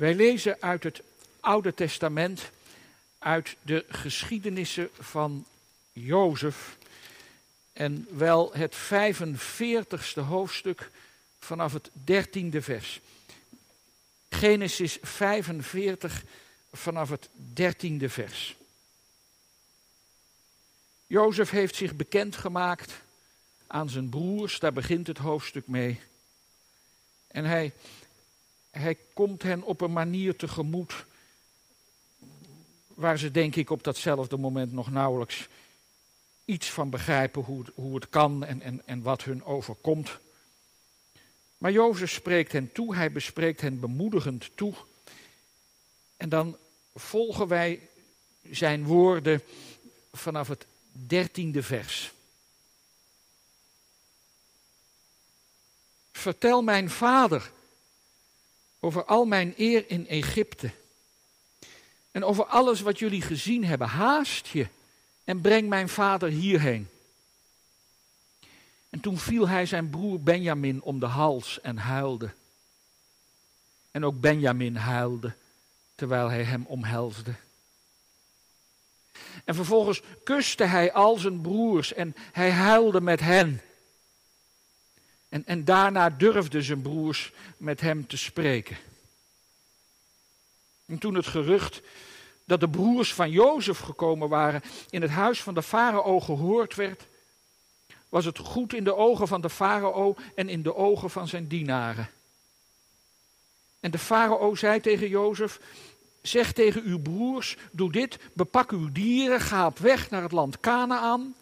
Wij lezen uit het Oude Testament, uit de geschiedenissen van Jozef. En wel het 45ste hoofdstuk vanaf het 13e vers. Genesis 45 vanaf het 13e vers. Jozef heeft zich bekendgemaakt aan zijn broers, daar begint het hoofdstuk mee. En hij, hij komt hen op een manier tegemoet waar ze denk ik op datzelfde moment nog nauwelijks iets van begrijpen hoe, hoe het kan en, en, en wat hun overkomt. Maar Jozef spreekt hen toe, hij bespreekt hen bemoedigend toe. En dan volgen wij zijn woorden vanaf het dertiende vers. Vertel mijn vader over al mijn eer in Egypte. En over alles wat jullie gezien hebben. Haast je en breng mijn vader hierheen. En toen viel hij zijn broer Benjamin om de hals en huilde. En ook Benjamin huilde terwijl hij hem omhelsde. En vervolgens kuste hij al zijn broers en hij huilde met hen. En, en daarna durfden zijn broers met hem te spreken. En toen het gerucht dat de broers van Jozef gekomen waren in het huis van de farao gehoord werd, was het goed in de ogen van de farao en in de ogen van zijn dienaren. En de farao zei tegen Jozef, zeg tegen uw broers, doe dit, bepak uw dieren, ga op weg naar het land Canaan,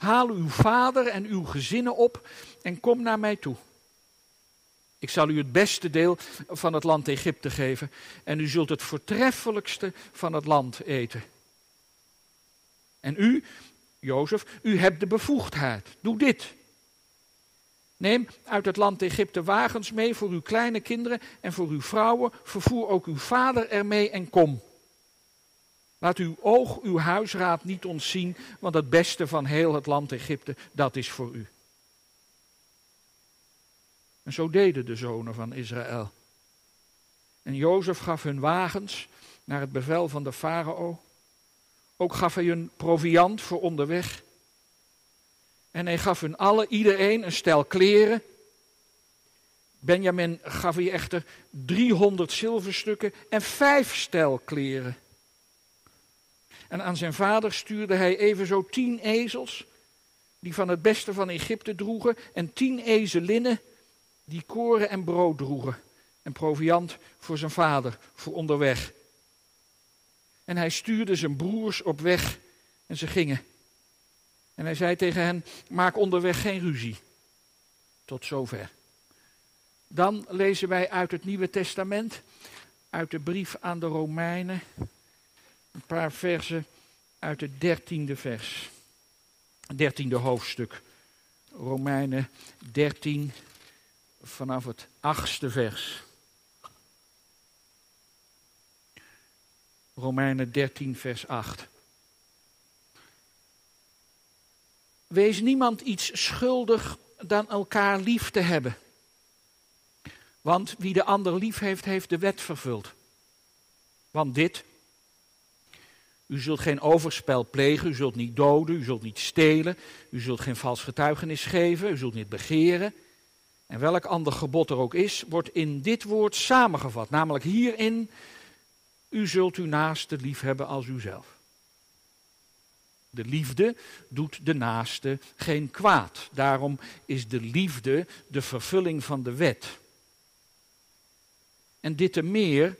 haal uw vader en uw gezinnen op en kom naar mij toe. Ik zal u het beste deel van het land Egypte geven en u zult het voortreffelijkste van het land eten. En u, Jozef, u hebt de bevoegdheid. Doe dit. Neem uit het land Egypte wagens mee voor uw kleine kinderen en voor uw vrouwen. Vervoer ook uw vader ermee en kom. Laat uw oog uw huisraad niet ontzien, want het beste van heel het land Egypte, dat is voor u. En zo deden de zonen van Israël. En Jozef gaf hun wagens naar het bevel van de farao. Ook gaf hij hun proviand voor onderweg. En hij gaf hun alle, iedereen, een stel kleren. Benjamin gaf hij echter 300 zilverstukken en vijf stel kleren. En aan zijn vader stuurde hij evenzo tien ezels, die van het beste van Egypte droegen, en tien ezelinnen, die koren en brood droegen. En proviand voor zijn vader, voor onderweg. En hij stuurde zijn broers op weg en ze gingen. En hij zei tegen hen: Maak onderweg geen ruzie. Tot zover. Dan lezen wij uit het Nieuwe Testament, uit de brief aan de Romeinen, paar versen uit het dertiende vers. Dertiende hoofdstuk. Romeinen 13, vanaf het achtste vers. Romeinen 13, vers 8. Wees niemand iets schuldig dan elkaar lief te hebben. Want wie de ander lief heeft, heeft de wet vervuld. Want dit, u zult geen overspel plegen, u zult niet doden, u zult niet stelen, u zult geen vals getuigenis geven, u zult niet begeren. En welk ander gebod er ook is, wordt in dit woord samengevat. Namelijk hierin, u zult uw naaste lief hebben als uzelf. De liefde doet de naaste geen kwaad. Daarom is de liefde de vervulling van de wet. En dit te meer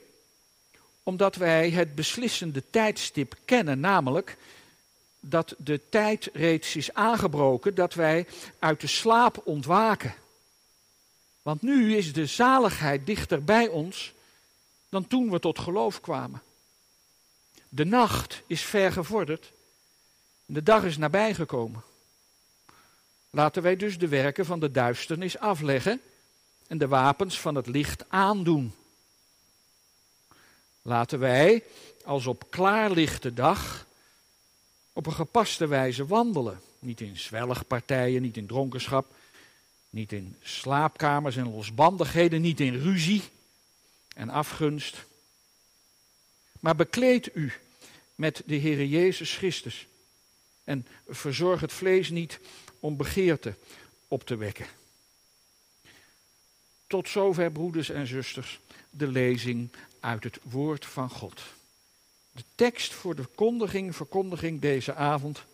omdat wij het beslissende tijdstip kennen, namelijk dat de tijd reeds is aangebroken, dat wij uit de slaap ontwaken. Want nu is de zaligheid dichter bij ons dan toen we tot geloof kwamen. De nacht is ver gevorderd de dag is nabijgekomen. Laten wij dus de werken van de duisternis afleggen en de wapens van het licht aandoen. Laten wij, als op klaarlichte dag, op een gepaste wijze wandelen. Niet in zwelligpartijen, niet in dronkenschap, niet in slaapkamers en losbandigheden, niet in ruzie en afgunst. Maar bekleed u met de Heere Jezus Christus en verzorg het vlees niet om begeerte op te wekken. Tot zover, broeders en zusters, de lezing uit het woord van God. De tekst voor de kondiging, verkondiging deze avond,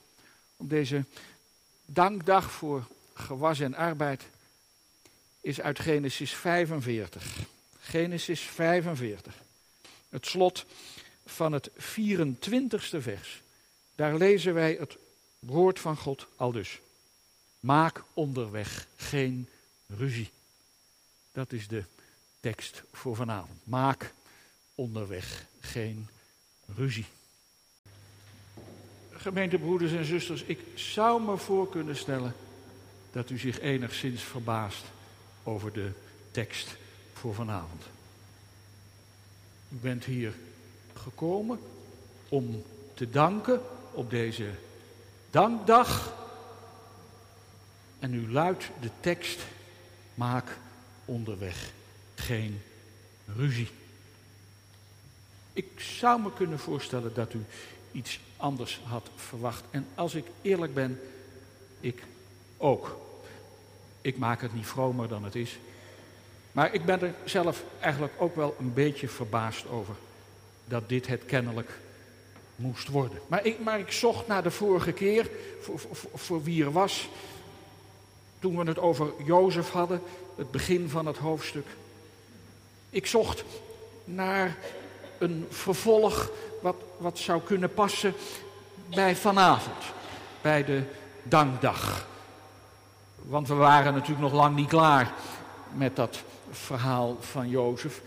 op deze dankdag voor gewas en arbeid, is uit Genesis 45. Genesis 45. Het slot van het 24ste vers. Daar lezen wij het woord van God al dus. Maak onderweg geen ruzie. Dat is de tekst voor vanavond. Maak onderweg geen ruzie. Gemeentebroeders en zusters, ik zou me voor kunnen stellen dat u zich enigszins verbaast over de tekst voor vanavond. U bent hier gekomen om te danken op deze dankdag. En u luidt de tekst: maak onderweg geen ruzie. Ik zou me kunnen voorstellen dat u iets anders had verwacht. En als ik eerlijk ben, ik ook. Ik maak het niet vromer dan het is. Maar ik ben er zelf eigenlijk ook wel een beetje verbaasd over dat dit het kennelijk moest worden. Maar ik, maar ik zocht naar de vorige keer, voor, voor, voor wie er was, toen we het over Jozef hadden, het begin van het hoofdstuk. Ik zocht naar een vervolg wat, wat zou kunnen passen bij vanavond, bij de dankdag. Want we waren natuurlijk nog lang niet klaar met dat verhaal van Jozef.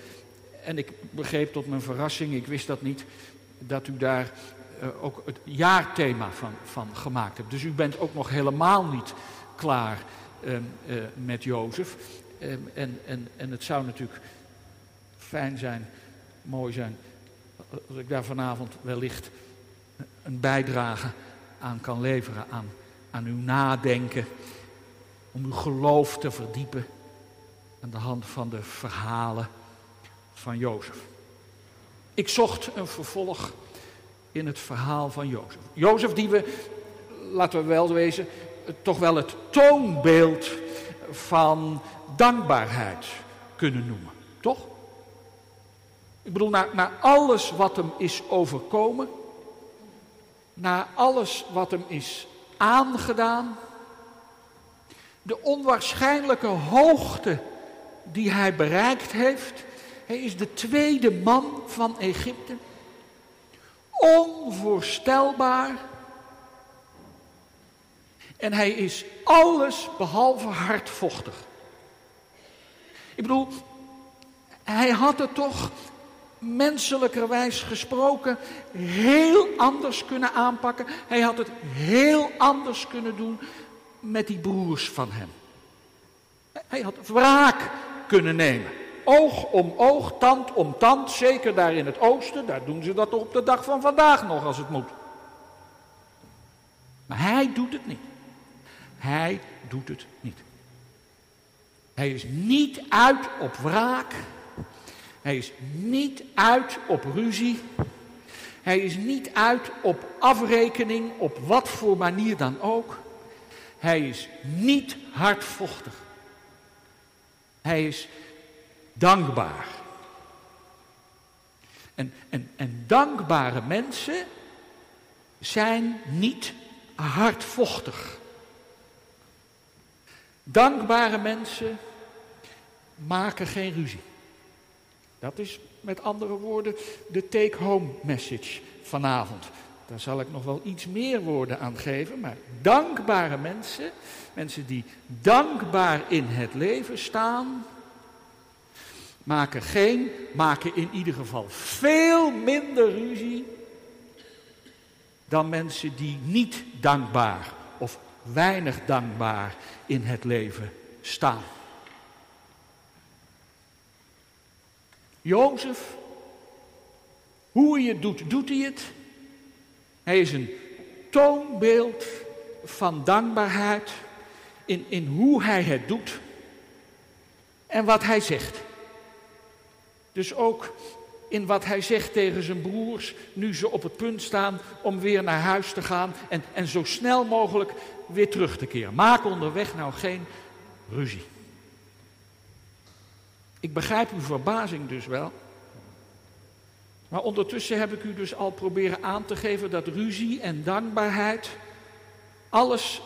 En ik begreep tot mijn verrassing, ik wist dat niet, dat u daar uh, ook het jaarthema van, van gemaakt hebt. Dus u bent ook nog helemaal niet klaar uh, uh, met Jozef. en, en, en het zou natuurlijk fijn zijn, mooi zijn, als ik daar vanavond wellicht een bijdrage aan kan leveren, aan, aan uw nadenken, om uw geloof te verdiepen aan de hand van de verhalen van Jozef. Ik zocht een vervolg in het verhaal van Jozef. Jozef die we, laten we wel wezen, toch wel het toonbeeld van dankbaarheid kunnen noemen. Toch? Ik bedoel, naar, naar alles wat hem is overkomen, naar alles wat hem is aangedaan, de onwaarschijnlijke hoogte die hij bereikt heeft. Hij is de tweede man van Egypte. Onvoorstelbaar. En hij is alles behalve hardvochtig. Ik bedoel, hij had het toch menselijkerwijs gesproken heel anders kunnen aanpakken. Hij had het heel anders kunnen doen met die broers van hem. Hij had wraak kunnen nemen. Oog om oog, tand om tand, zeker daar in het oosten, daar doen ze dat op de dag van vandaag nog als het moet. Maar hij doet het niet. Hij doet het niet. Hij is niet uit op wraak. Hij is niet uit op ruzie. Hij is niet uit op afrekening, op wat voor manier dan ook. Hij is niet hardvochtig. Hij is dankbaar. En, en, en dankbare mensen zijn niet hardvochtig. Dankbare mensen maken geen ruzie. Dat is met andere woorden de take-home message vanavond. Daar zal ik nog wel iets meer woorden aan geven. Maar dankbare mensen, mensen die dankbaar in het leven staan, maken geen, maken in ieder geval veel minder ruzie dan mensen die niet dankbaar of weinig dankbaar in het leven staan. Jozef, hoe hij het doet, doet hij het. Hij is een toonbeeld van dankbaarheid in, in hoe hij het doet en wat hij zegt. Dus ook in wat hij zegt tegen zijn broers, nu ze op het punt staan om weer naar huis te gaan en, en zo snel mogelijk weer terug te keren. Maak onderweg nou geen ruzie. Ik begrijp uw verbazing dus wel. Maar ondertussen heb ik u dus al proberen aan te geven dat ruzie en dankbaarheid alles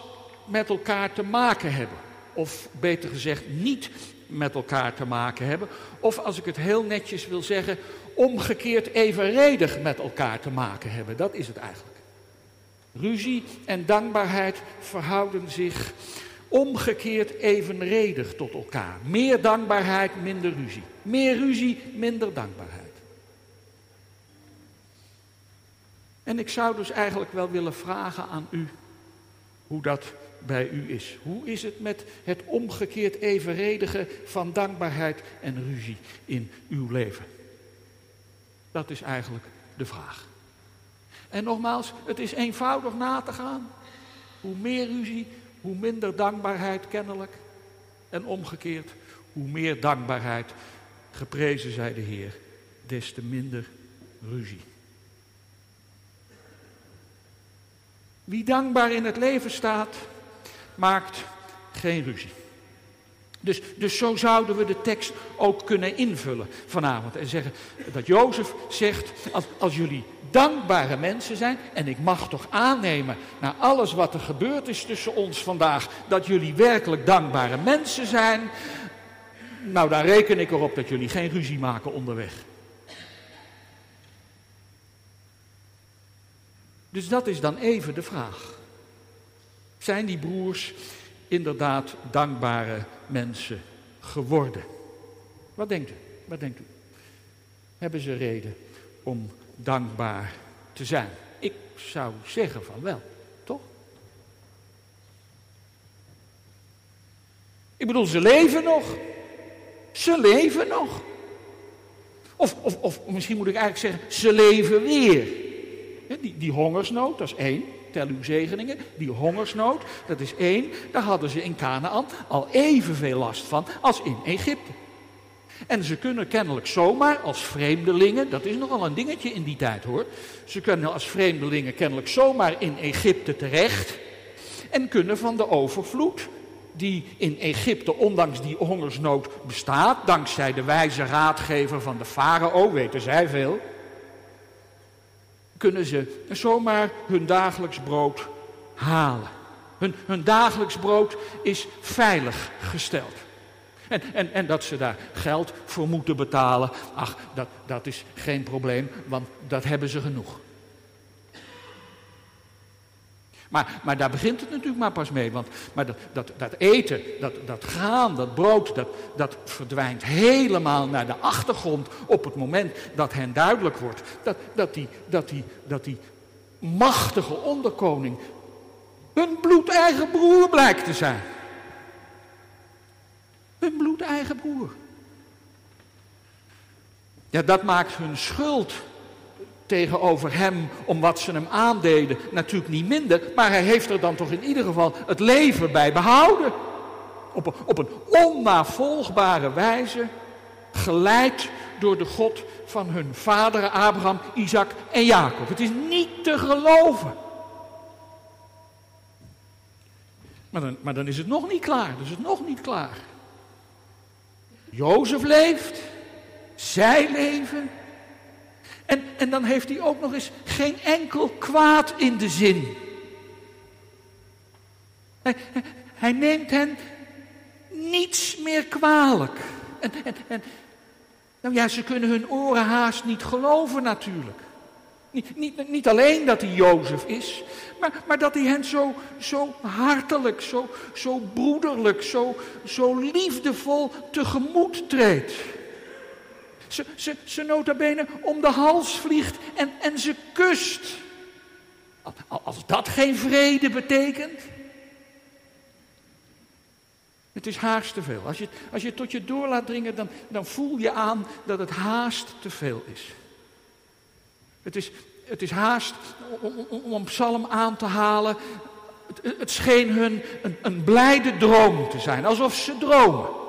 met elkaar te maken hebben. Of beter gezegd, niet met elkaar te maken hebben. Of als ik het heel netjes wil zeggen, omgekeerd evenredig met elkaar te maken hebben. Dat is het eigenlijk. Ruzie en dankbaarheid verhouden zich omgekeerd evenredig tot elkaar. Meer dankbaarheid, minder ruzie. Meer ruzie, minder dankbaarheid. En ik zou dus eigenlijk wel willen vragen aan u hoe dat bij u is. Hoe is het met het omgekeerd evenredige van dankbaarheid en ruzie in uw leven? Dat is eigenlijk de vraag. En nogmaals, het is eenvoudig na te gaan. Hoe meer ruzie, hoe minder dankbaarheid kennelijk. En omgekeerd, hoe meer dankbaarheid, geprezen zij de Heer, des te minder ruzie. Wie dankbaar in het leven staat, maakt geen ruzie. Dus, dus zo zouden we de tekst ook kunnen invullen vanavond. En zeggen dat Jozef zegt, als, jullie dankbare mensen zijn, en ik mag toch aannemen na alles wat er gebeurd is tussen ons vandaag, dat jullie werkelijk dankbare mensen zijn, nou dan reken ik erop dat jullie geen ruzie maken onderweg. Dus dat is dan even de vraag. Zijn die broers inderdaad dankbare mensen geworden? Wat denkt u? Wat denkt u? Hebben ze reden om dankbaar te zijn? Ik zou zeggen van wel, toch? Ik bedoel, ze leven nog. Ze leven nog. Of, of, of misschien moet ik eigenlijk zeggen, ze leven weer. Die, die hongersnood, dat is één. Tel uw zegeningen. Die hongersnood, dat is één. Daar hadden ze in Canaan al evenveel last van als in Egypte. En ze kunnen kennelijk zomaar als vreemdelingen, dat is nogal een dingetje in die tijd hoor. Ze kunnen als vreemdelingen kennelijk zomaar in Egypte terecht. En kunnen van de overvloed die in Egypte ondanks die hongersnood bestaat, dankzij de wijze raadgever van de farao, weten zij veel kunnen ze zomaar hun dagelijks brood halen. Hun, hun dagelijks brood is veilig gesteld. En, en, en dat ze daar geld voor moeten betalen, ach, dat, dat is geen probleem, want dat hebben ze genoeg. Maar, maar daar begint het natuurlijk maar pas mee. Want maar dat, dat, dat eten, dat, dat gaan, dat brood, dat, dat verdwijnt helemaal naar de achtergrond op het moment dat hen duidelijk wordt dat, dat, die, dat, die, dat die machtige onderkoning hun bloedeigen broer blijkt te zijn. Hun bloedeigen broer. Ja, dat maakt hun schuld tegenover hem om wat ze hem aandeden natuurlijk niet minder. Maar hij heeft er dan toch in ieder geval het leven bij behouden. Op een, op een onnavolgbare wijze, geleid door de God van hun vaderen Abraham, Isaac en Jacob. Het is niet te geloven. Maar dan, maar dan is het nog niet klaar. Dan is het nog niet klaar. Jozef leeft, zij leven, en, en dan heeft hij ook nog eens geen enkel kwaad in de zin. Hij, neemt hen niets meer kwalijk. En, en, nou ja, ze kunnen hun oren haast niet geloven natuurlijk. Niet, niet, niet alleen dat hij Jozef is, maar, maar dat hij hen zo, zo hartelijk, zo, zo broederlijk, zo, zo liefdevol tegemoet treedt. Ze, ze, ze nota bene om de hals vliegt en, en ze kust. Als dat geen vrede betekent. Het is haast te veel. Als je, als je het tot je door laat dringen, dan, dan voel je aan dat het haast te veel is. Het is, het is haast om, psalm aan te halen. Het, het scheen hun een, een blijde droom te zijn, alsof ze dromen.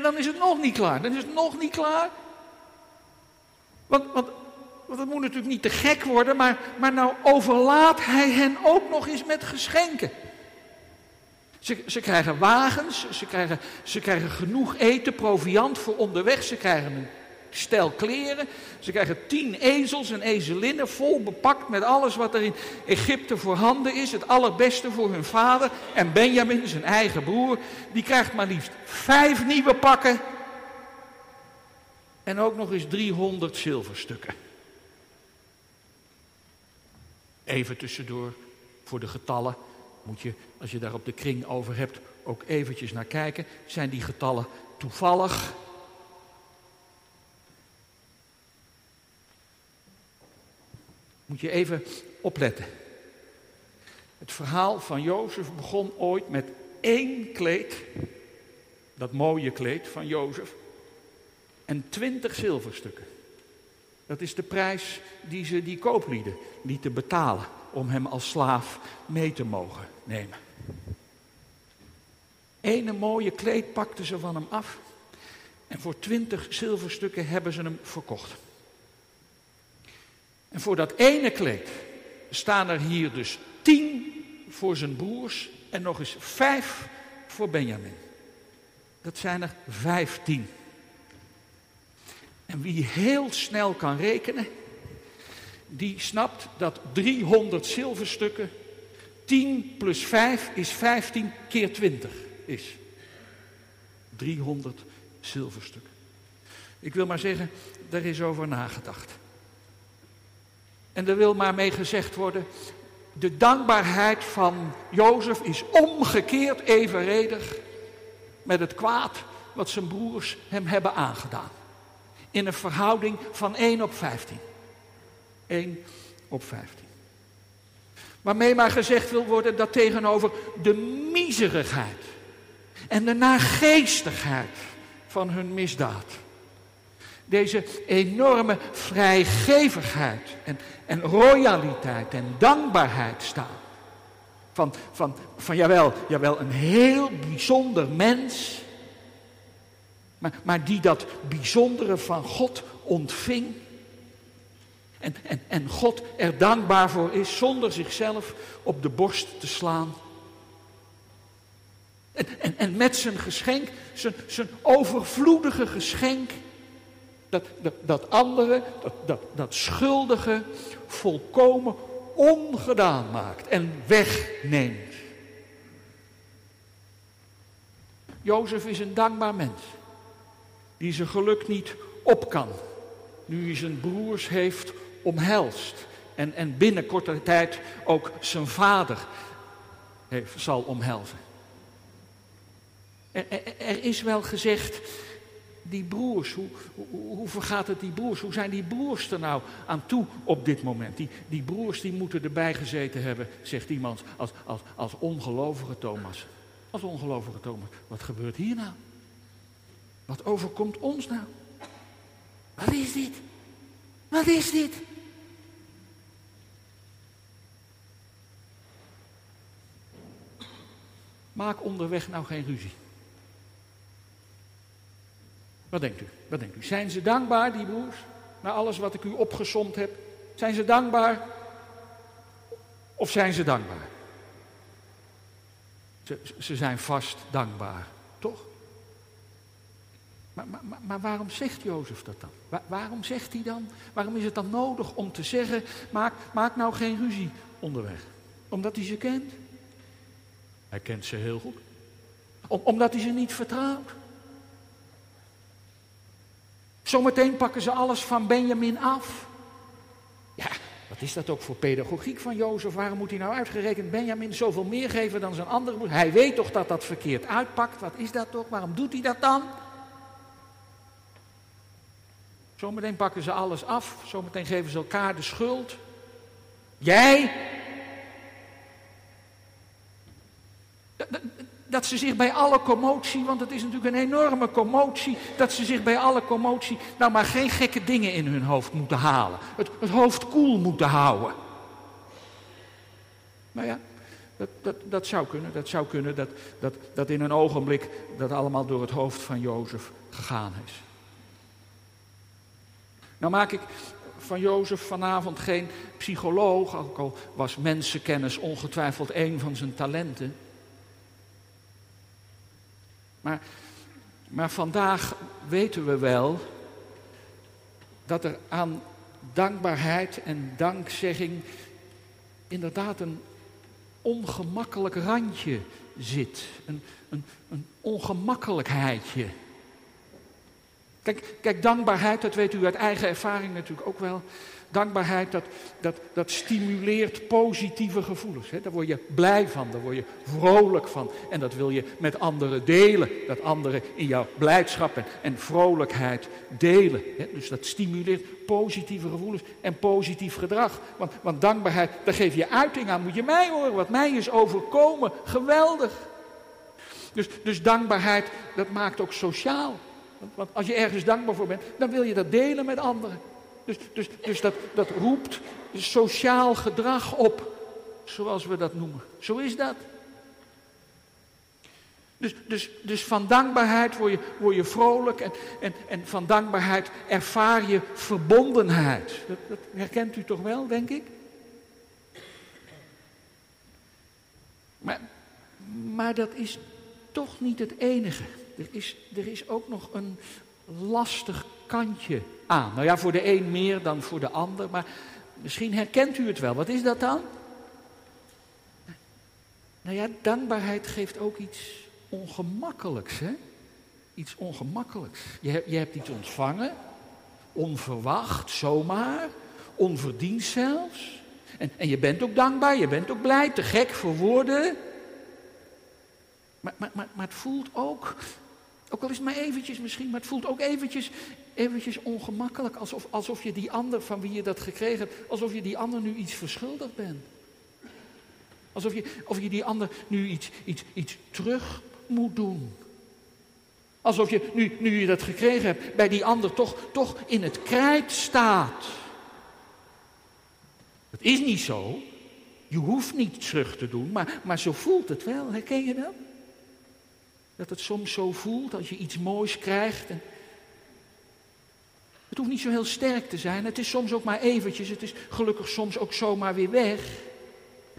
En dan is het nog niet klaar. Dan is het nog niet klaar. Want, want, want het moet natuurlijk niet te gek worden, maar, maar nou overlaat hij hen ook nog eens met geschenken. Ze, ze krijgen wagens, ze krijgen, ze krijgen genoeg eten, proviand voor onderweg, ze krijgen een stel kleren, ze krijgen tien ezels en ezelinnen vol bepakt met alles wat er in Egypte voorhanden is, het allerbeste voor hun vader. En Benjamin, zijn eigen broer, die krijgt maar liefst vijf nieuwe pakken en ook nog eens 300 zilverstukken. Even tussendoor voor de getallen moet je, als je daar op de kring over hebt, ook eventjes naar kijken. Zijn die getallen toevallig? Moet je even opletten. Het verhaal van Jozef begon ooit met één kleed, dat mooie kleed van Jozef, en twintig zilverstukken. Dat is de prijs die ze die kooplieden lieten betalen om hem als slaaf mee te mogen nemen. Ene mooie kleed pakten ze van hem af en voor twintig zilverstukken hebben ze hem verkocht. En voor dat ene kleed staan er hier dus tien voor zijn broers en nog eens vijf voor Benjamin. Dat zijn er vijftien. En wie heel snel kan rekenen, die snapt dat 300 zilverstukken 10 plus 5 is 15 keer 20 is. 300 zilverstukken. Ik wil maar zeggen, daar is over nagedacht. En er wil maar mee gezegd worden, de dankbaarheid van Jozef is omgekeerd evenredig met het kwaad wat zijn broers hem hebben aangedaan. In een verhouding van 1 op 15. 1 op 15. Waarmee maar gezegd wil worden dat tegenover de miserigheid en de nageestigheid van hun misdaad. Deze enorme vrijgevigheid en, en royaliteit en dankbaarheid staan. Van, van, van jawel, jawel, een heel bijzonder mens. Maar, maar die dat bijzondere van God ontving en, en, en God er dankbaar voor is zonder zichzelf op de borst te slaan. En, en, en met zijn geschenk, zijn, zijn overvloedige geschenk, dat, dat, dat andere, dat, dat, dat schuldige, volkomen ongedaan maakt en wegneemt. Jozef is een dankbaar mens, die zijn geluk niet op kan, nu hij zijn broers heeft omhelst. En, en binnen korte tijd ook zijn vader heeft, zal omhelzen. Er, er, is wel gezegd, die broers, hoe, hoe, hoe, vergaat het die broers? Hoe zijn die broers er nou aan toe op dit moment? Die, die broers die moeten erbij gezeten hebben, zegt iemand, als, als, als ongelovige Thomas. Als ongelovige Thomas. Wat gebeurt hier nou? Wat overkomt ons nou? Wat is dit? Wat is dit? Maak onderweg nou geen ruzie. Wat denkt u? Wat denkt u? Zijn ze dankbaar, die broers? Na alles wat ik u opgesomd heb. Zijn ze dankbaar? Of zijn ze dankbaar? Ze, ze zijn vast dankbaar, toch? Maar, maar, maar, waarom zegt Jozef dat dan? waarom zegt hij dan? Waarom is het dan nodig om te zeggen: maak, maak nou geen ruzie onderweg? Omdat hij ze kent? Hij kent ze heel goed. omdat hij ze niet vertrouwt. Zometeen pakken ze alles van Benjamin af. Ja, wat is dat ook voor pedagogiek van Jozef? Waarom moet hij nou uitgerekend Benjamin zoveel meer geven dan zijn andere? Hij weet toch dat dat verkeerd uitpakt? Wat is dat toch? Waarom doet hij dat dan? Zometeen pakken ze alles af. Zometeen geven ze elkaar de schuld. Jij Dat ze zich bij alle commotie, want het is natuurlijk een enorme commotie, dat ze zich bij alle commotie nou maar geen gekke dingen in hun hoofd moeten halen. Het, hoofd koel moeten houden. Maar ja, Dat, dat, dat zou kunnen, dat zou kunnen dat, dat, dat in een ogenblik dat allemaal door het hoofd van Jozef gegaan is. Nou maak ik van Jozef vanavond geen psycholoog, ook al was mensenkennis ongetwijfeld een van zijn talenten. Maar, maar vandaag weten we wel dat er aan dankbaarheid en dankzegging inderdaad een ongemakkelijk randje zit. Een, een, een ongemakkelijkheidje. Kijk, kijk, dankbaarheid, dat weet u uit eigen ervaring natuurlijk ook wel. Dankbaarheid, dat, dat, dat stimuleert positieve gevoelens. Hè? Daar word je blij van, daar word je vrolijk van. En dat wil je met anderen delen. Dat anderen in jouw blijdschap en, en vrolijkheid delen. Hè? Dus dat stimuleert positieve gevoelens en positief gedrag. Want, want dankbaarheid, daar geef je uiting aan. Moet je mij horen, wat mij is overkomen. Geweldig. Dus, dus dankbaarheid, dat maakt ook sociaal. Want als je ergens dankbaar voor bent, dan wil je dat delen met anderen. Dus, dus, dus dat, dat roept sociaal gedrag op, zoals we dat noemen. Zo is dat. Dus, dus, dus van dankbaarheid word je, je vrolijk en, en, en van dankbaarheid ervaar je verbondenheid. Dat, dat herkent u toch wel, denk ik? Maar, maar dat is toch niet het enige. Er is, er is ook nog een lastig kantje aan. Nou ja, voor de een meer dan voor de ander, maar misschien herkent u het wel. Wat is dat dan? Nou ja, dankbaarheid geeft ook iets ongemakkelijks, hè? Iets ongemakkelijks. Je, je hebt iets ontvangen, onverwacht, zomaar, onverdiend zelfs. En, en je bent ook dankbaar, je bent ook blij, te gek voor woorden. Maar, maar, maar, maar het voelt ook ook al is het maar eventjes misschien, maar het voelt ook eventjes, eventjes ongemakkelijk. Alsof, alsof je die ander van wie je dat gekregen hebt, alsof je die ander nu iets verschuldigd bent. Alsof je, of je die ander nu iets, iets, iets terug moet doen. Alsof je, nu, nu je dat gekregen hebt, bij die ander toch, toch in het krijt staat. Het is niet zo. Je hoeft niet terug te doen, maar, maar zo voelt het wel. Herken je dat? Dat het soms zo voelt als je iets moois krijgt. En het hoeft niet zo heel sterk te zijn. Het is soms ook maar eventjes. Het is gelukkig soms ook zomaar weer weg.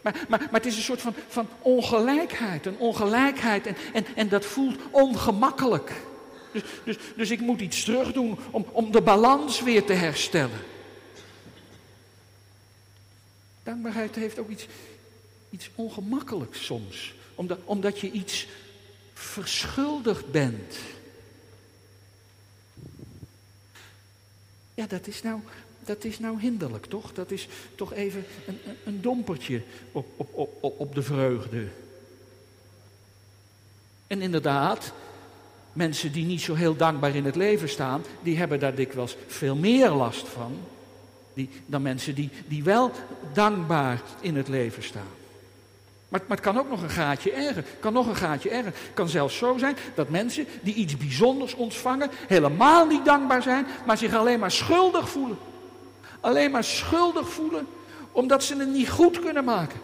Maar, maar, maar het is een soort van, van ongelijkheid. Een ongelijkheid. En, en, en dat voelt ongemakkelijk. Dus, dus, dus ik moet iets terug doen om, om de balans weer te herstellen. Dankbaarheid heeft ook iets, iets ongemakkelijks soms. Omdat, omdat je iets verschuldigd bent. Ja, dat is nou, dat is nou hinderlijk, toch? Dat is toch even een, een dompertje op, op, op, op de vreugde. En inderdaad, mensen die niet zo heel dankbaar in het leven staan, die hebben daar dikwijls veel meer last van die, dan mensen die, die wel dankbaar in het leven staan. Maar, het kan ook nog een gaatje erger. kan nog een gaatje erger. Het kan zelfs zo zijn dat mensen die iets bijzonders ontvangen, helemaal niet dankbaar zijn, maar zich alleen maar schuldig voelen. Alleen maar schuldig voelen, omdat ze het niet goed kunnen maken.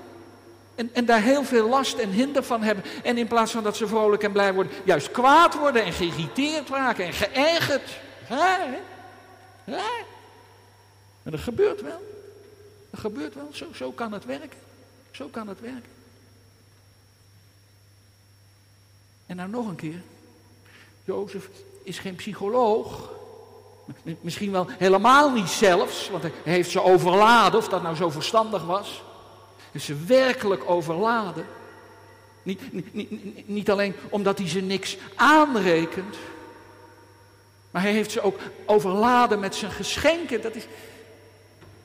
En, en daar heel veel last en hinder van hebben. En in plaats van dat ze vrolijk en blij worden, juist kwaad worden en geïrriteerd raken en geërgerd. Ja. En dat gebeurt wel. Dat gebeurt wel. Zo, zo kan het werken. Zo kan het werken. En nou nog een keer. Jozef is geen psycholoog. Misschien wel helemaal niet zelfs, want hij heeft ze overladen, of dat nou zo verstandig was. Hij heeft ze werkelijk overladen. Niet, niet, niet, niet alleen omdat hij ze niks aanrekent, maar hij heeft ze ook overladen met zijn geschenken. Dat is,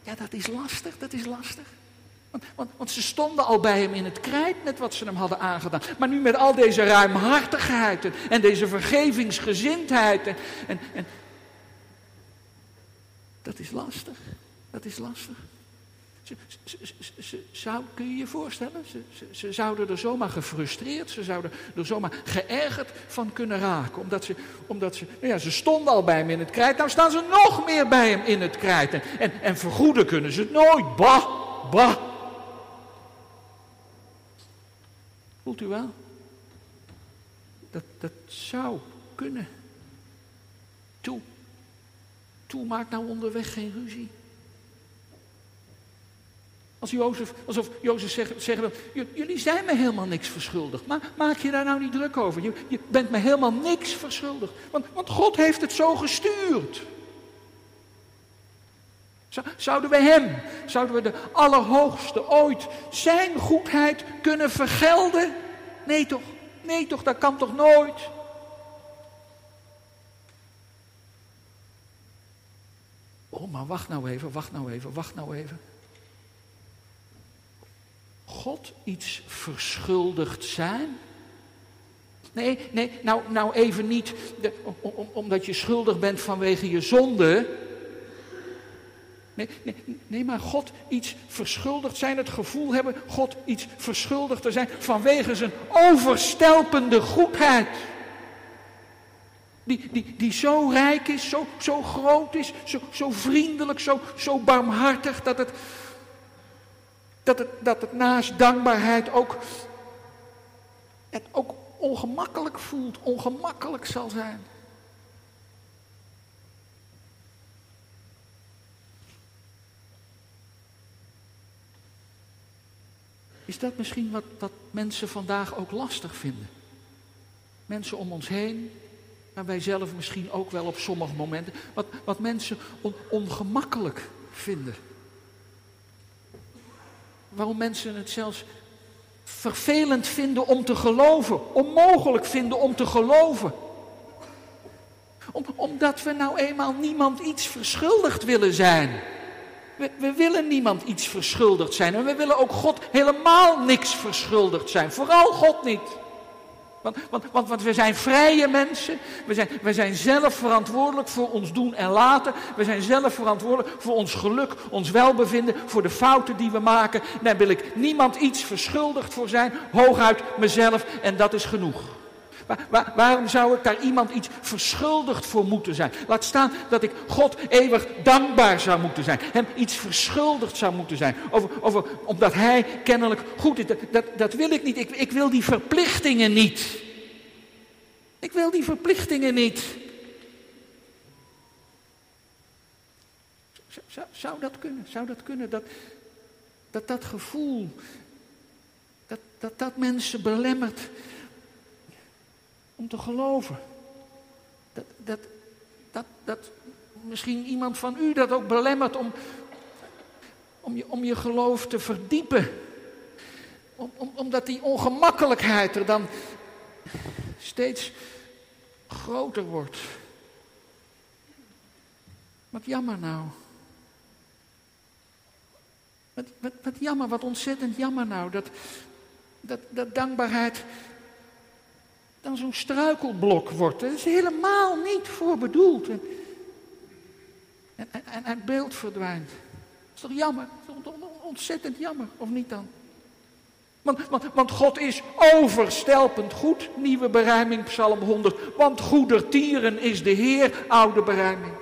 ja, dat is lastig, dat is lastig. Want, want, want, ze stonden al bij hem in het krijt met wat ze hem hadden aangedaan. Maar nu met al deze ruimhartigheid en, deze vergevingsgezindheid. En, en, dat is lastig. Dat is lastig. Zou, kun je je voorstellen? Ze, zouden er zomaar gefrustreerd, ze zouden er zomaar geërgerd van kunnen raken. Omdat ze, omdat ze, nou ja, ze stonden al bij hem in het krijt, nou staan ze nog meer bij hem in het krijt. En, en, en vergoeden kunnen ze het nooit. Bah, bah. Voelt u wel? Dat, dat zou kunnen. Toe. Toe, maak nou onderweg geen ruzie. Als Jozef, alsof Jozef zegt, jullie zijn me helemaal niks verschuldigd. Maar maak je daar nou niet druk over. Je, je bent me helemaal niks verschuldigd. Want, want God heeft het zo gestuurd. Zouden we hem, zouden we de Allerhoogste ooit zijn goedheid kunnen vergelden? Nee toch, nee toch, dat kan toch nooit? Oh, maar wacht nou even, wacht nou even, wacht nou even. God iets verschuldigd zijn? Nee, nee, nou, nou even niet de, omdat je schuldig bent vanwege je zonde. Nee, nee, nee, maar God iets verschuldigd zijn, het gevoel hebben God iets verschuldigd te zijn vanwege zijn overstelpende goedheid. Die, die, die zo rijk is, zo, zo groot is, zo, zo vriendelijk, zo, zo barmhartig, dat het, dat, het, dat het naast dankbaarheid ook, het ook ongemakkelijk voelt, ongemakkelijk zal zijn. Is dat misschien wat, wat mensen vandaag ook lastig vinden? Mensen om ons heen, maar wij zelf misschien ook wel op sommige momenten, wat, wat mensen ongemakkelijk vinden. Waarom mensen het zelfs vervelend vinden om te geloven, onmogelijk vinden om te geloven. Om, omdat we nou eenmaal niemand iets verschuldigd willen zijn. We, willen niemand iets verschuldigd zijn. En we willen ook God helemaal niks verschuldigd zijn. Vooral God niet. Want, want, want, want, we zijn vrije mensen. We zijn, we zijn zelf verantwoordelijk voor ons doen en laten. We zijn zelf verantwoordelijk voor ons geluk, ons welbevinden, voor de fouten die we maken. Daar wil ik niemand iets verschuldigd voor zijn. Hooguit mezelf en dat is genoeg waarom zou ik daar iemand iets verschuldigd voor moeten zijn? Laat staan dat ik God eeuwig dankbaar zou moeten zijn. Hem iets verschuldigd zou moeten zijn. Over, over, omdat hij kennelijk goed is. Dat, dat, dat wil ik niet. Ik, ik wil die verplichtingen niet. Ik wil die verplichtingen niet. Zou, zou, dat kunnen? Zou dat kunnen? Dat dat, dat gevoel, dat, dat dat mensen belemmert om te geloven. Dat, dat, dat, dat misschien iemand van u dat ook belemmert om, om, je, om je geloof te verdiepen. Om, om, omdat die ongemakkelijkheid er dan steeds groter wordt. Wat jammer nou. Wat, wat, wat jammer, wat ontzettend jammer nou. Dat, dat, dat dankbaarheid dan zo'n struikelblok wordt. Dat is helemaal niet voor bedoeld. En, en, en, het beeld verdwijnt. Dat is toch jammer? Dat is ontzettend jammer, of niet dan? Want, want, want God is overstelpend goed, nieuwe berijming, Psalm 100. Want goedertieren is de Heer, oude berijming.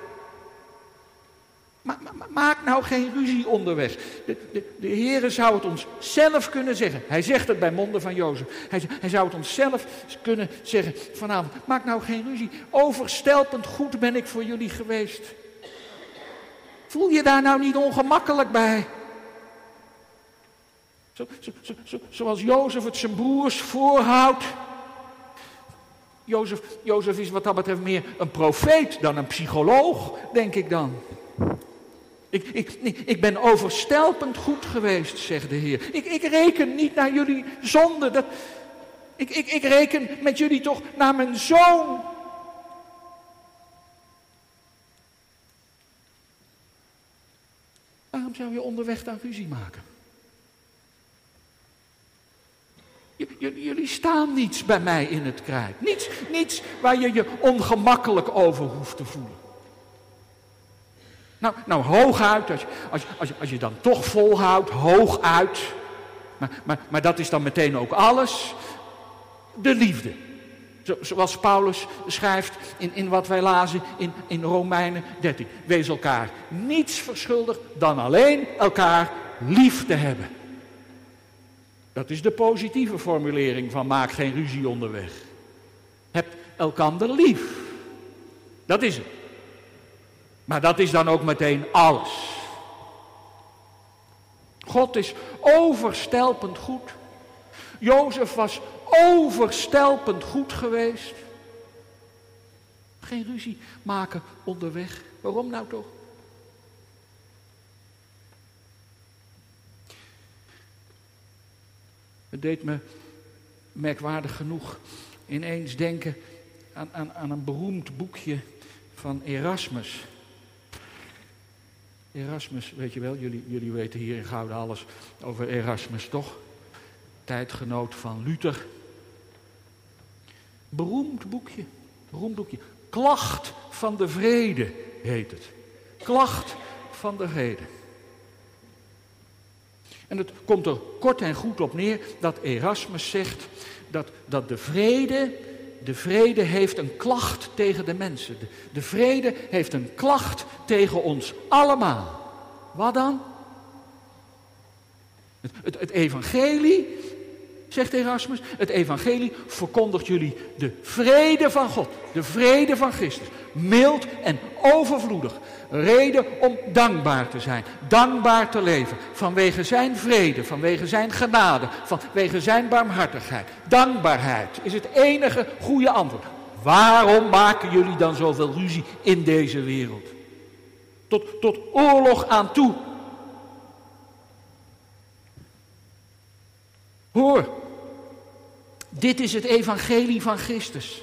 Maak nou geen ruzie onderweg. De, de, de Heere zou het ons zelf kunnen zeggen. Hij zegt het bij monden van Jozef. Hij, hij zou het ons zelf kunnen zeggen vanavond. Maak nou geen ruzie. Overstelpend goed ben ik voor jullie geweest. Voel je daar nou niet ongemakkelijk bij? Zo, zo, zo, zoals Jozef het zijn broers voorhoudt. Jozef, Jozef is wat dat betreft meer een profeet dan een psycholoog, denk ik dan. Ik, ik, ik ben overstelpend goed geweest, zegt de Heer. Ik, ik reken niet naar jullie zonde. Dat, ik, ik, ik reken met jullie toch naar mijn zoon. Waarom zou je onderweg dan ruzie maken? jullie staan niets bij mij in het krijt. Niets, niets waar je je ongemakkelijk over hoeft te voelen. Nou, nou hooguit, als, als, als, als je dan toch volhoudt, hooguit. Maar, maar, maar dat is dan meteen ook alles. De liefde. Zo, zoals Paulus schrijft in, in wat wij lazen in, in Romeinen 13. Wees elkaar niets verschuldigd dan alleen elkaar lief te hebben. Dat is de positieve formulering van maak geen ruzie onderweg. Heb elkander lief. Dat is het. Maar dat is dan ook meteen alles. God is overstelpend goed. Jozef was overstelpend goed geweest. Geen ruzie maken onderweg. Waarom nou toch? Het deed me merkwaardig genoeg ineens denken aan, aan, aan een beroemd boekje van Erasmus. Erasmus, weet je wel, jullie, jullie weten hier in Gouden alles over Erasmus, toch? Tijdgenoot van Luther. Beroemd boekje, beroemd boekje. Klacht van de vrede heet het. Klacht van de vrede. En het komt er kort en goed op neer dat Erasmus zegt dat, dat de vrede, de vrede heeft een klacht tegen de mensen. De, de vrede heeft een klacht tegen ons allemaal. Wat dan? Het, het, het evangelie zegt Erasmus, het evangelie verkondigt jullie de vrede van God, de vrede van Christus. Mild en overvloedig. Reden om dankbaar te zijn, dankbaar te leven. Vanwege zijn vrede, vanwege zijn genade, vanwege zijn barmhartigheid. Dankbaarheid is het enige goede antwoord. Waarom maken jullie dan zoveel ruzie in deze wereld? Tot, tot oorlog aan toe. Hoor, dit is het evangelie van Christus.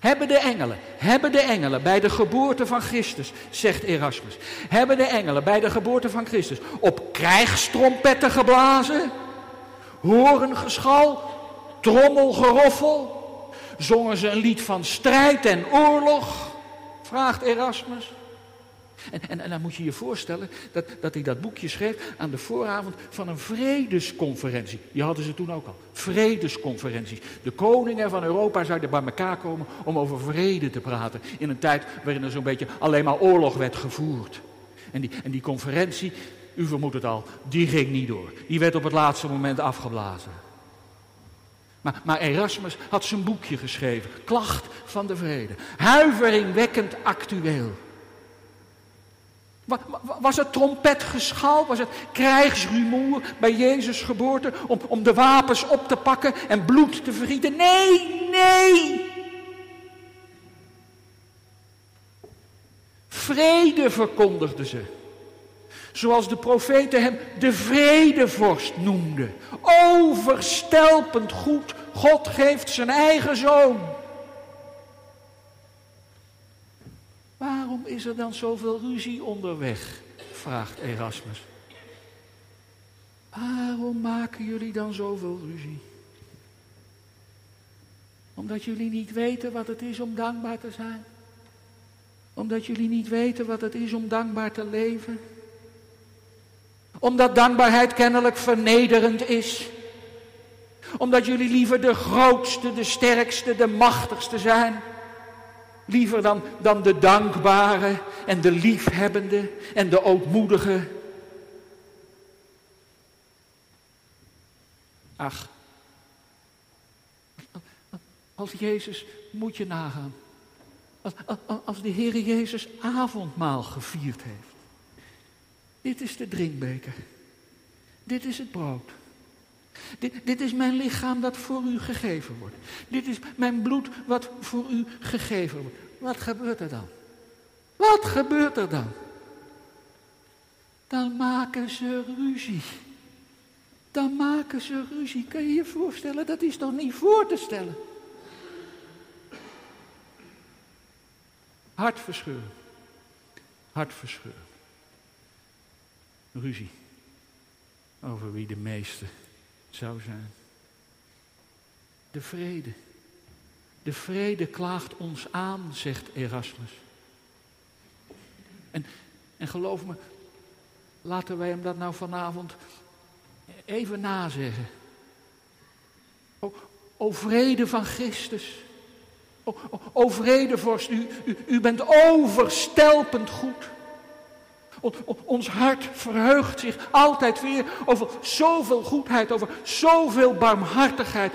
Hebben de engelen, hebben de engelen bij de geboorte van Christus, zegt Erasmus, hebben de engelen bij de geboorte van Christus op krijgstrompetten geblazen, horengeschal, trommelgeroffel, zongen ze een lied van strijd en oorlog, vraagt Erasmus. En, en, dan moet je je voorstellen dat, dat hij dat boekje schreef aan de vooravond van een vredesconferentie. Die hadden ze toen ook al. Vredesconferenties. De koningen van Europa zouden bij elkaar komen om over vrede te praten. In een tijd waarin er zo'n beetje alleen maar oorlog werd gevoerd. En die, en die conferentie, u vermoedt het al, die ging niet door. Die werd op het laatste moment afgeblazen. Maar, maar, Erasmus had zijn boekje geschreven, Klacht van de Vrede. Huiveringwekkend actueel. Was het trompetgeschal? Was het krijgsrumoer bij Jezus' geboorte om, om de wapens op te pakken en bloed te vergieten? Nee, nee! Vrede verkondigden ze. Zoals de profeten hem de vredevorst noemden. Overstelpend goed. God geeft zijn eigen zoon. Waarom is er dan zoveel ruzie onderweg? vraagt Erasmus. Waarom maken jullie dan zoveel ruzie? Omdat jullie niet weten wat het is om dankbaar te zijn? Omdat jullie niet weten wat het is om dankbaar te leven? Omdat dankbaarheid kennelijk vernederend is? Omdat jullie liever de grootste, de sterkste, de machtigste zijn? Liever dan, dan de dankbare en de liefhebbende en de ootmoedige. Ach, als Jezus moet je nagaan. Als, als de Heer Jezus avondmaal gevierd heeft. Dit is de drinkbeker. Dit is het brood. Dit, dit, is mijn lichaam dat voor u gegeven wordt. Dit is mijn bloed wat voor u gegeven wordt. Wat gebeurt er dan? Wat gebeurt er dan? Dan maken ze ruzie. Dan maken ze ruzie. Kan je je voorstellen? Dat is toch niet voor te stellen? Hartverscheuren. Hartverscheuren. Ruzie. Over wie de meeste zou zijn. De vrede. De vrede klaagt ons aan, zegt Erasmus. En, en geloof me, laten wij hem dat nou vanavond even nazeggen. O, o vrede van Christus. O, o, o vrede vorst, u, u, u bent overstelpend goed. Ons hart verheugt zich altijd weer over zoveel goedheid, over zoveel barmhartigheid.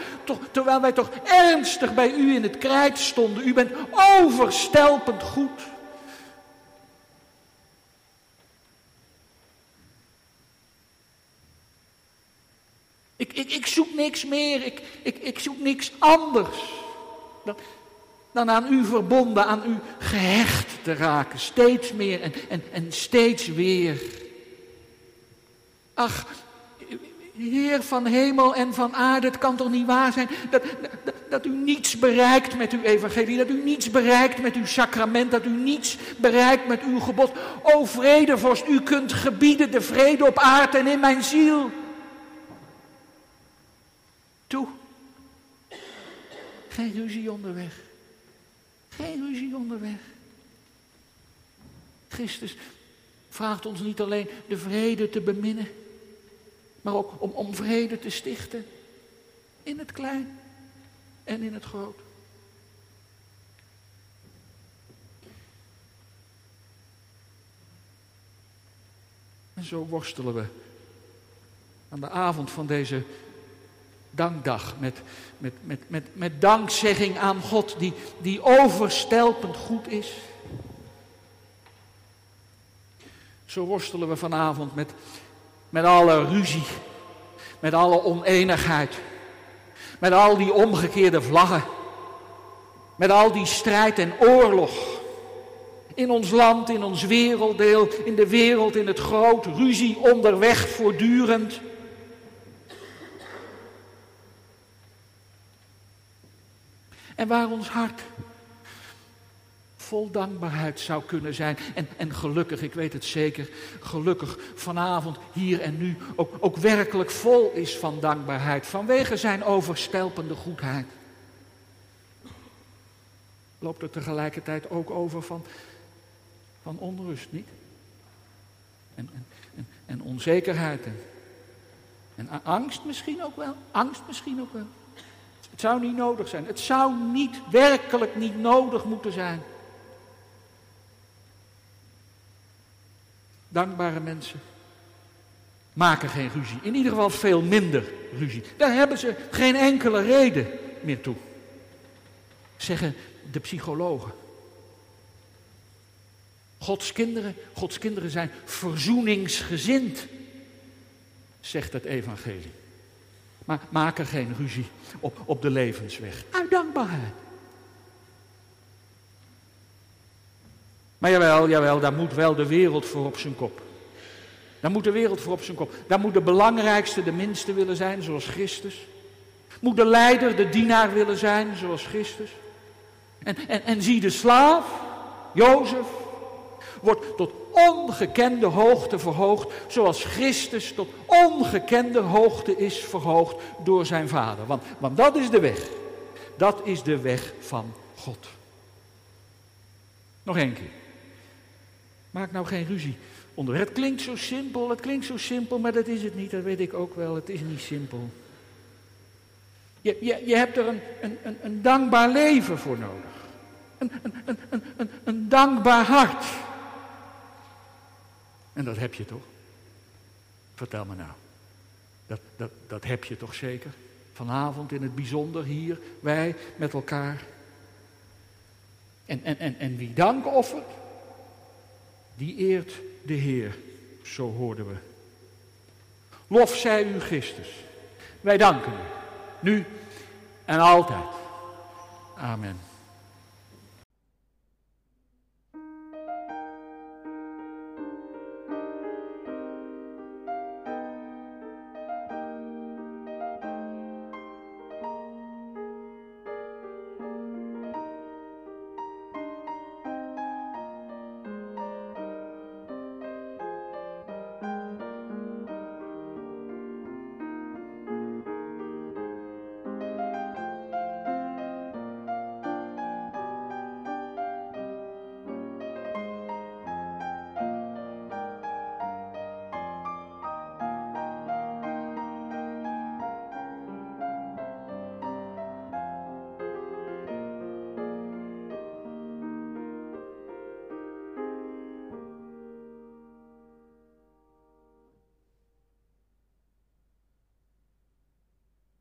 Terwijl wij toch ernstig bij u in het krijt stonden. U bent overstelpend goed. Ik, ik, ik zoek niks meer, ik, ik, ik zoek niks anders dan, dan aan u verbonden, aan u gehecht te raken. Steeds meer en, en, en steeds weer. Ach, Heer van hemel en van aarde, het kan toch niet waar zijn dat, dat, dat, u niets bereikt met uw evangelie, dat u niets bereikt met uw sacrament, dat u niets bereikt met uw gebod. O vredevorst, u kunt gebieden de vrede op aarde en in mijn ziel toe. Geen ruzie onderweg. Geen ruzie onderweg. Christus vraagt ons niet alleen de vrede te beminnen, maar ook om, om vrede te stichten. In het klein en in het groot. En zo worstelen we aan de avond van deze dankdag. Met, met, met, met, met dankzegging aan God die, die overstelpend goed is. Zo worstelen we vanavond met, met alle ruzie, met alle oneenigheid, met al die omgekeerde vlaggen, met al die strijd en oorlog. In ons land, in ons werelddeel, in de wereld, in het groot, ruzie onderweg voortdurend. En waar ons hart vol dankbaarheid zou kunnen zijn. En, en gelukkig, ik weet het zeker, gelukkig vanavond, hier en nu ook, ook werkelijk vol is van dankbaarheid. Vanwege zijn overstelpende goedheid. Loopt er tegelijkertijd ook over van, van onrust, niet? En, en, en, onzekerheid. En angst misschien ook wel. Angst misschien ook wel. Het zou niet nodig zijn. Het zou niet, werkelijk niet nodig moeten zijn. Dankbare mensen maken geen ruzie. In ieder geval veel minder ruzie. Daar hebben ze geen enkele reden meer toe. Zeggen de psychologen. Gods kinderen, Gods kinderen zijn verzoeningsgezind, zegt het evangelie. Maar maak er geen ruzie op, op de levensweg. Uit dankbaarheid. Maar jawel, jawel, daar moet wel de wereld voor op zijn kop. Daar moet de wereld voor op zijn kop. Daar moet de belangrijkste de minste willen zijn, zoals Christus. Moet de leider de dienaar willen zijn, zoals Christus. En, en, en zie de slaaf, Jozef, wordt tot ongekende hoogte verhoogd, zoals Christus tot ongekende hoogte is verhoogd door zijn Vader. Want, want dat is de weg. Dat is de weg van God. Nog één keer. Maak nou geen ruzie onder. Het klinkt zo simpel, het klinkt zo simpel, maar dat is het niet. Dat weet ik ook wel. Het is niet simpel. Je, je, je hebt er een, een, een, een dankbaar leven voor nodig. Een, een, een, een, een dankbaar hart. En dat heb je toch? Vertel me nou. Dat, dat, dat heb je toch zeker? Vanavond in het bijzonder hier, wij met elkaar. En, en, en, en wie dank offert, die eert de Heer. Zo hoorden we. Lof zij u Christus. Wij danken u. Nu en altijd. Amen.